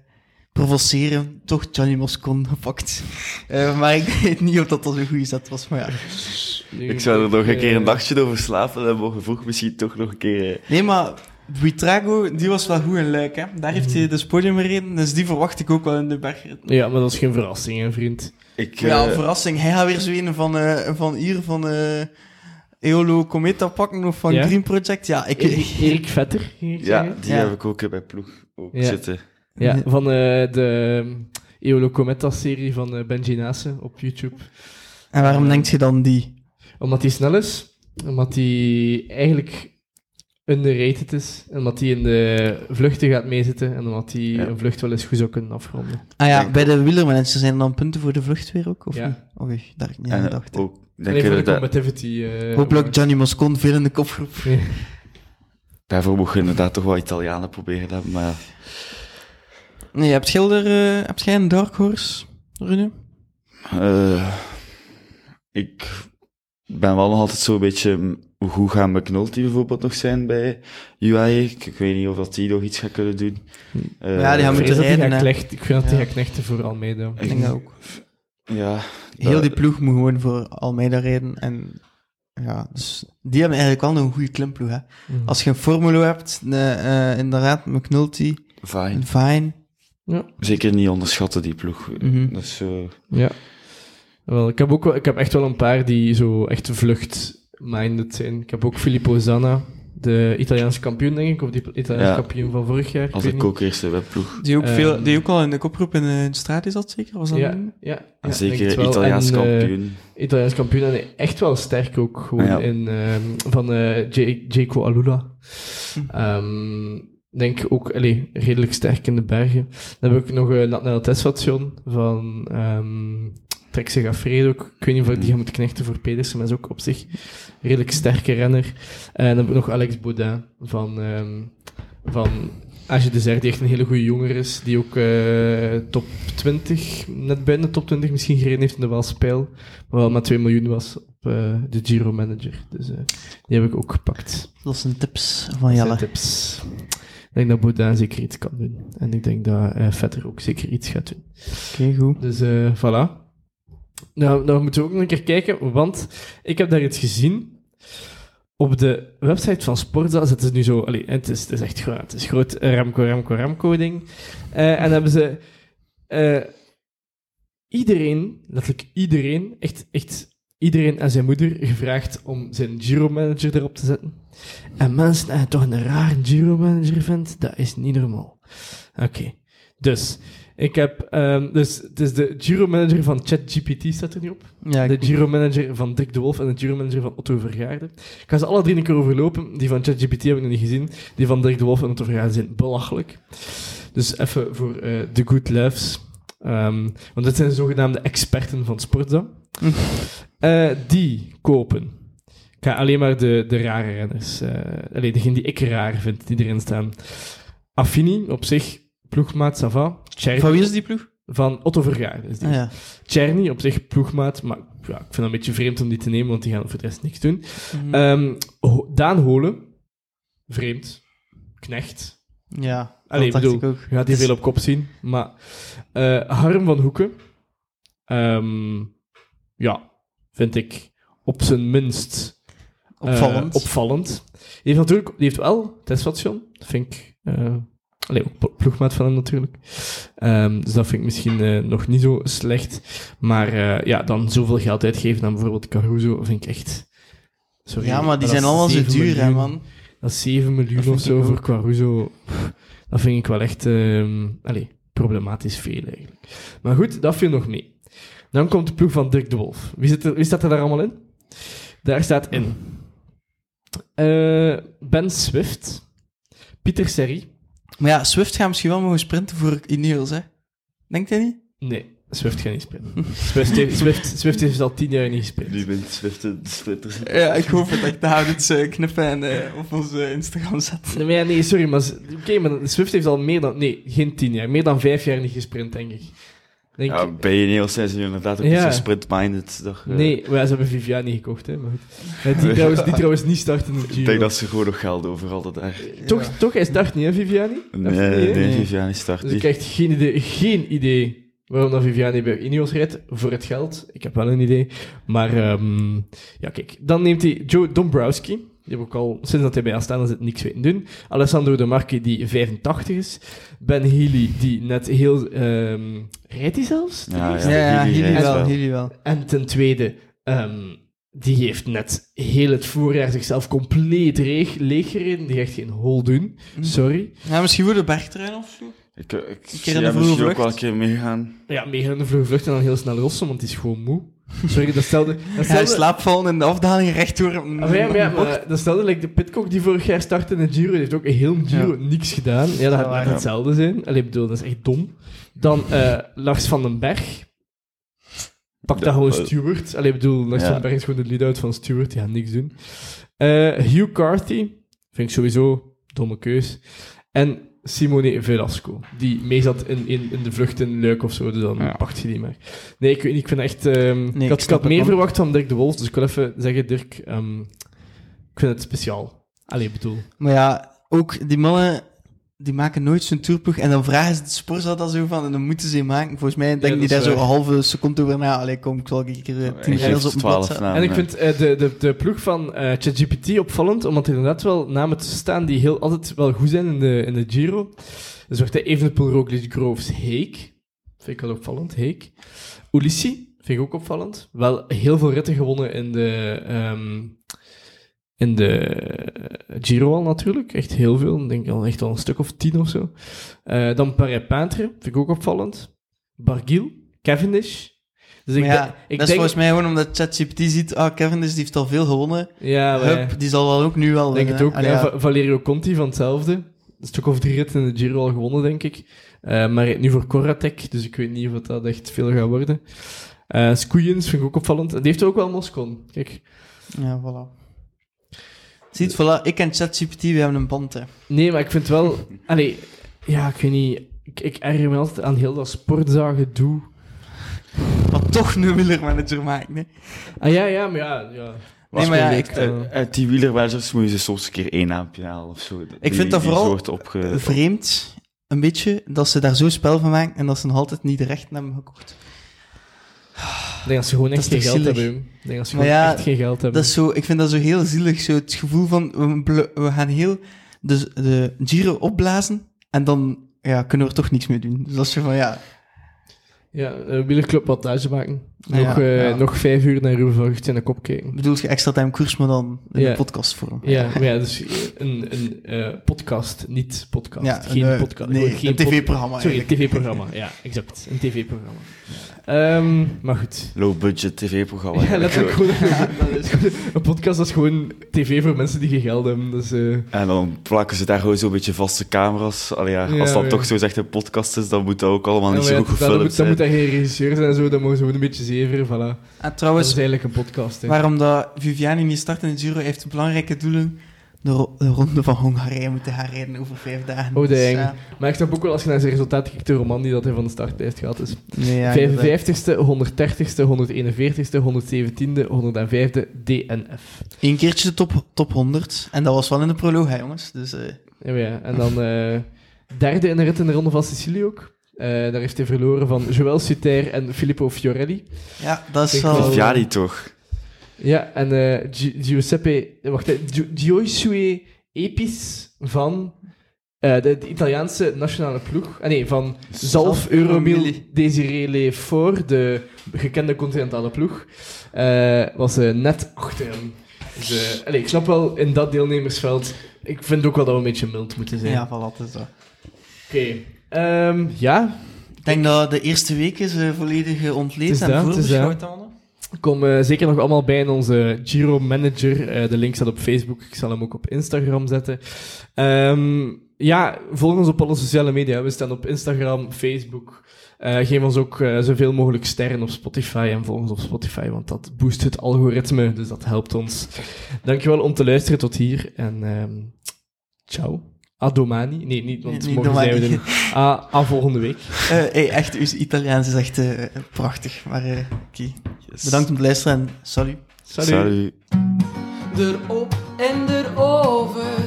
provoceren, toch Johnny Moscon gepakt. Eh, maar ik weet niet of dat al zo'n goede zet was, maar ja. Ik zou er nog een keer een Eh, dagje over slapen en mogen vroeg misschien toch nog een keer... eh, Nee, maar Buitrago, die was wel goed in Luik, hè. Daar heeft hij dus podium gereden, dus die verwacht ik ook wel in de bergrit. Ja, maar dat is geen verrassing, hè, vriend. Ik, Ja, eh, verrassing. Hij gaat weer zo een van, eh, van hier, van eh Eolo Cometa pakken of van Ja? Green Project. Ja, ik... Erik, Erik Vetter, ja, die Ja. heb ik ook mijn ploeg ook Ja. zitten. Ja, van eh, de um, Eolo Cometa-serie van eh, Benji Nase op YouTube. En waarom denkt je dan die? Omdat hij snel is, omdat hij eigenlijk underrated is, en omdat hij in de vluchten gaat meezitten, en omdat hij Ja. een vlucht wel eens goed zou kunnen afronden. Ah ja, Denk bij de wielermanager zijn er dan punten voor de vlucht weer ook? Of Ja. niet? Oei, daar heb ik niet aan en gedacht. ook, denk Alleen voor je de dat, competitivity. eh, Hopelijk maar- Johnny Moscon veel in de kopgroep. Nee. daarvoor mocht je inderdaad toch wel Italianen proberen te hebben, maar Nee, hebt jij eh, hebt jij een dark horse, Rune? Eh, ik ben wel nog altijd zo'n beetje... mm, Hoe gaan McNulty bijvoorbeeld nog zijn bij UAE? Ik, ik weet niet of dat die nog iets gaat kunnen doen. Eh, Ja, die gaan moeten rijden, knechten- Ik vind dat Ja. gaat knechten voor Almeida. Ik denk dat ook. Ja. Heel dat- die ploeg moet gewoon voor Almeida rijden. En ja, dus die hebben eigenlijk wel een goede klimploeg. Hè. Mm. Als je een Formulo hebt, eh, eh, inderdaad, McNulty, Fine. en Vine. Ja. Zeker niet onderschatten, die ploeg. Mhm. Dat is zo... Ja. Wel, ik, heb ook wel, ik heb echt wel een paar die zo echt vlucht-minded zijn. Ik heb ook Filippo Zanna. De Italiaanse kampioen, denk ik, of die Italiaanse Ja. kampioen van vorig jaar. Als weet ik eerste webploeg. Die ook, Ehm, veel, die ook al in de koproep in de straat is dat zeker? Was dat Ja, een- ja, zeker. Italiaans En, eh, kampioen. Italiaans kampioen en echt wel sterk ook gewoon Ja. in, ehm, van eh J- Jaco Alula. Hm. Ehm, denk ook allee, redelijk sterk in de bergen. Dan heb ik nog een nationale teststation van um, Trek Segafredo. Ik ik weet niet of ik die ga moeten knechten voor Pedersen, maar is ook op zich redelijk sterke renner. En dan heb ik nog Alex Baudin van, ehm van Age Desert, die echt een hele goede jonger is, die ook eh, top 20, net buiten de top 20 misschien gereden heeft in de Waalspijl, maar wel met 2 miljoen was op eh, de Giro Manager. Dus eh, die heb ik ook gepakt. Dat zijn tips van Dat zijn Jelle. tips. Ik denk dat Baudin zeker iets kan doen. En ik denk dat eh Vetter ook zeker iets gaat doen. Oké, goed. Dus eh voilà. Nou, nou moeten we ook nog een keer kijken, want ik heb daar iets gezien. Op de website van Sportza zitten ze nu zo... Allee, het, is, het is echt groot. Het is groot eh, Remco, Remco, Remco ding. Eh, en hebben ze... iedereen, letterlijk iedereen, echt, echt iedereen en zijn moeder gevraagd om zijn Giro-manager erop te zetten. En mensen hebben toch een rare Giro-manager vindt, dat is niet normaal. Oké. Dus, ik heb... ehm, dus, het is de Giro-manager van ChatGPT staat er nu op. Ja, de Giro-manager van Dick de Wolf en de Giro-manager van Otto Vergaarde. Ik ga ze alle drie een keer overlopen. Die van ChatGPT heb ik nog niet gezien. Die van Dick de Wolf en Otto Vergaarde zijn belachelijk. Dus even voor eh de good loves. Ehm, want dit zijn de zogenaamde experten van Sportza. Eh, die kopen. Ik ga alleen maar de, de rare renners. eh alleen degene die ik raar vind, die erin staan. Affini, op zich, ploegmaat, Sava. Van wie is die ploeg? Van Otto Vergaarde is die. Ah, ja. Czerny, op zich ploegmaat, maar ja, ik vind het een beetje vreemd om die te nemen, want die gaan voor de rest niks doen. Mhm. Ehm, Ho- Daan Holen, vreemd. Knecht. ja, Allee, dat bedoel, ik ook. Je gaat die veel op kop zien. Maar eh, Harm van Hoeken, ehm, ja, vind ik op zijn minst eh, Opvallend. opvallend. Die heeft natuurlijk die heeft wel teststation. Dat vind ik... eh allee, ook plo- ploegmaat van hem natuurlijk. Ehm, dus dat vind ik misschien eh, nog niet zo slecht. Maar eh, ja, dan zoveel geld uitgeven aan bijvoorbeeld Caruso vind ik echt... Sorry, ja, maar die zijn allemaal zo 7 duur, hè, man. Dat is 7 miljoen of zo voor. Caruso. Dat vind ik wel echt ehm allee, problematisch veel eigenlijk. Maar goed, dat viel nog mee. Dan komt de ploeg van Dirk de Wolf. Wie, zit er, wie staat er daar allemaal in? Daar staat in eh, Ben Swift, Pieter Serry. Maar ja, Swift gaat misschien wel mogen sprinten voor Ineos, hè? Denkt hij niet? Nee, Swift gaat niet sprinten. Swift heeft, Swift, Swift heeft al tien jaar niet gesprint. Nu bent Swift de. Ja, ik hoop het. Ik ga dit eh, knippen en eh, op onze Instagram zetten. Nee, maar ja, nee, sorry, maar... Oké, maar Swift heeft al meer dan... Nee, geen tien jaar. Meer dan vijf jaar niet gesprint, denk ik. Denk Ja, bij Ineos zijn ze inderdaad ook Ja. niet zo sprint-minded. toch, eh. Nee, maar ja, ze hebben Viviani gekocht, hè. Maar goed. Eh, Die, trouwens, die trouwens niet starten in de Ik denk dat ze gewoon nog geld over hadden daar. Toch, toch, hij start niet, hè, Viviani? Nee, niet, nee, Nee. Viviani start Dus ik niet. echt geen idee, geen idee waarom dat Viviani bij Ineos rijdt. Voor het geld. Ik heb wel een idee. Maar, ehm, ja, kijk. Dan neemt hij Joe Dombrowski. Die heb ik al, sinds dat hij bij Astana zit, niks weten doen. Alessandro De Marchi, die 85 is. Ben Healy, die net heel... ehm rijdt hij zelfs? Ja, Ja, ja, Healy wel, wel. En ten tweede, ehm, die heeft net heel het voorjaar zichzelf compleet leeg, leeggereden. Die gaat echt geen hol doen. Sorry. Ja, misschien voor de bergtrein of zo. Ik, ik, ik zie hem vroege misschien ook wel een keer meegaan. Ja, mega in de vlug vlucht en dan heel snel rossen, want die is gewoon moe. Sorry, dat stelde... Dat hij stelde slaapvallen in de afdaling recht door. Ah, maar ja, maar ja, maar dat stelde like de Pitcock die vorig jaar startte in de Giro, die heeft ook een heel Giro niks gedaan. Ja, dat gaat ja. hetzelfde zijn. Allee, bedoel, dat is echt dom. Dan eh, Lars van den Berg. Pak dat gewoon eh, Stewart. Allee, bedoel, Lars ja. van den Berg is gewoon de lead-out van Stewart, die gaat niks doen. Eh, Hugh Carthy, vind ik sowieso domme keus. En Simone Velasco, die mee zat in, in, in de vlucht in Luik of zo, dus dan Ja. pakt je die maar. Nee, ik weet niet, ik vind echt... ehm, ik ik had, ik had het, meer man. verwacht van Dirk de Wolf, dus ik wil even zeggen, Dirk, ehm, ik vind het speciaal. Allee, bedoel... Maar ja, ook die mannen, die maken nooit zo'n tourploeg. En dan vragen ze de Sporza dat zo van, en dan moeten ze die maken. Volgens mij denken dat die daar is zo een waar. halve seconde over na. Allee, kom, ik zal een keer eh, tien rijders op geeft een blad 12 zetten. namen. en ik vind eh, de, de, de ploeg van eh ChatGPT opvallend, omdat er inderdaad wel namen tussen staan die heel, altijd wel goed zijn in de, in de Giro. Dus wordt hij Evenepoel, Roglic, Groves, Heek. Vind ik wel opvallend, Heek. Ulissi, vind ik ook opvallend. Wel heel veel ritten gewonnen in de, ehm, In de Giro al natuurlijk, echt heel veel. Ik denk al echt al een stuk of tien of zo. Eh, dan Paris-Peintre, vind ik ook opvallend. Barguil, Cavendish. Dus ik, ja, ik dat is denk... volgens mij gewoon omdat ChatGPT ziet, ah, dus, die heeft al veel gewonnen. Ja, maar- Hup, die zal wel ook nu wel Ik denk het winnen. ook. Allee, ja, ja. Va- Valerio Conti van hetzelfde. Een stuk of drie ritten in de Giro al gewonnen, denk ik. Eh, maar nu voor Corratec, dus ik weet niet of dat echt veel gaat worden. Eh Skoeiens vind ik ook opvallend. Die heeft ook wel Moscon. Kijk. Ja, voilà. Ziet, voilà, ik en ChatGPT, we hebben een band, hè. Nee, maar ik vind wel... Allee, ja, ik weet niet... Ik, ik erger me altijd aan heel dat sportzagen doe. Wat toch nu wielermanager maken, hè. Ah ja, ja, maar ja... ja. Nee, maar ja, ik, eh, Uit, uit die wielermanagers moet je ze soms een keer één naampje halen of zo. Ik vind dat vooral opge... vreemd, een beetje, dat ze daar zo spel van maken en dat ze nog altijd niet de rechten hebben gekocht. Ik denk dat ze gewoon echt geen geld zielig? hebben. Ik denk dat ze gewoon ja, echt geen geld hebben. Dat is zo, ik vind dat zo heel zielig, zo het gevoel van, we, gaan heel de, de Giro opblazen en dan ja, kunnen we er toch niks mee doen. Dus dat is zo van, ja, Ja, uh, wielerclub wattage maken. Ja, Nog, eh, ja. nog vijf uur naar Ruben van Gucht in de kop kijken. bedoel je extra time koers, maar dan in Ja. de podcastvorm. Ja, maar ja, dus een, een eh, podcast, niet podcast. Ja, geen een, eh, podcast. nee, geen een pod- tv-programma Sorry, een tv-programma. Ja, exact. Een tv-programma. Ehm, maar goed. Low-budget tv-programma. Ja, letterlijk gewoon een, een podcast dat is gewoon tv voor mensen die geen geld hebben. Dus, eh, En dan plakken ze daar gewoon zo'n beetje vaste camera's. Allee, ja, Ja, als dat ja. toch zo echt een podcast is, dan moet dat ook allemaal niet zo goed gefilmd moet, dan zijn. moet dat geen regisseur zijn en zo, dan mogen ze gewoon een beetje Voilà. En Dat trouwens, is eigenlijk een podcast. Hè. waarom dat Viviani niet start in de Giro, heeft belangrijke doelen. De, ro- de ronde van Hongarije moeten gaan rijden over vijf dagen. Oh, Dus, dang. ja. Maar ik snap ook wel als je naar zijn resultaat kijkt, de roman die dat hij van de startlijst gaat is. Nee, ja, inderdaad. 55ste, 130ste, 141ste, 117e, 105e, DNF. Eén keertje de top, top 100. En dat was wel in de proloog, hè, jongens. Dus eh, Ja, ja. En dan eh, derde in de rit in de Ronde van Sicilië ook. Eh, daar heeft hij verloren van Joël Suter en Filippo Fiorelli. ja, dat is wel... die toch. Ja, en eh, Gi- Giuseppe... Wacht, hè, Gio- Giosuè Epis van eh, de, de Italiaanse nationale ploeg. Ah, nee, van Zalf Euromil. Desiree Lefort, de gekende continentale ploeg, eh, was net achter hem. Dus, allee, ik snap wel, in dat deelnemersveld... Ik vind ook wel dat we een beetje mild moeten zijn. Ja, voilà, dat is dat. Oké. Ehm, ja, Ik denk dat de eerste week is eh, volledig eh, ontleed is en voorbeschouwd kom eh, zeker nog allemaal bij in onze Giro Manager. Eh, de link staat op Facebook. Ik zal hem ook op Instagram zetten. Ehm, ja, volg ons op alle sociale media. We staan op Instagram, Facebook. Eh, geef ons ook zoveel mogelijk sterren op Spotify en volg ons op Spotify, want dat boost het algoritme, dus dat helpt ons. Dankjewel om te luisteren tot hier en ehm, ciao. A domani. Nee, niet, want Nee, morgen zijn we domani. er. A, a volgende week. Eh, hey, echt, uw Italiaans is echt eh, prachtig. Maar eh, oké. Yes. bedankt om te luisteren en salut. Salut. Salut. Erop en erover.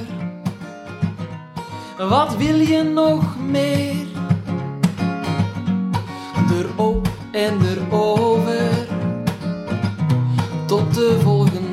Wat wil je nog meer? Erop en erover. Tot de volgende.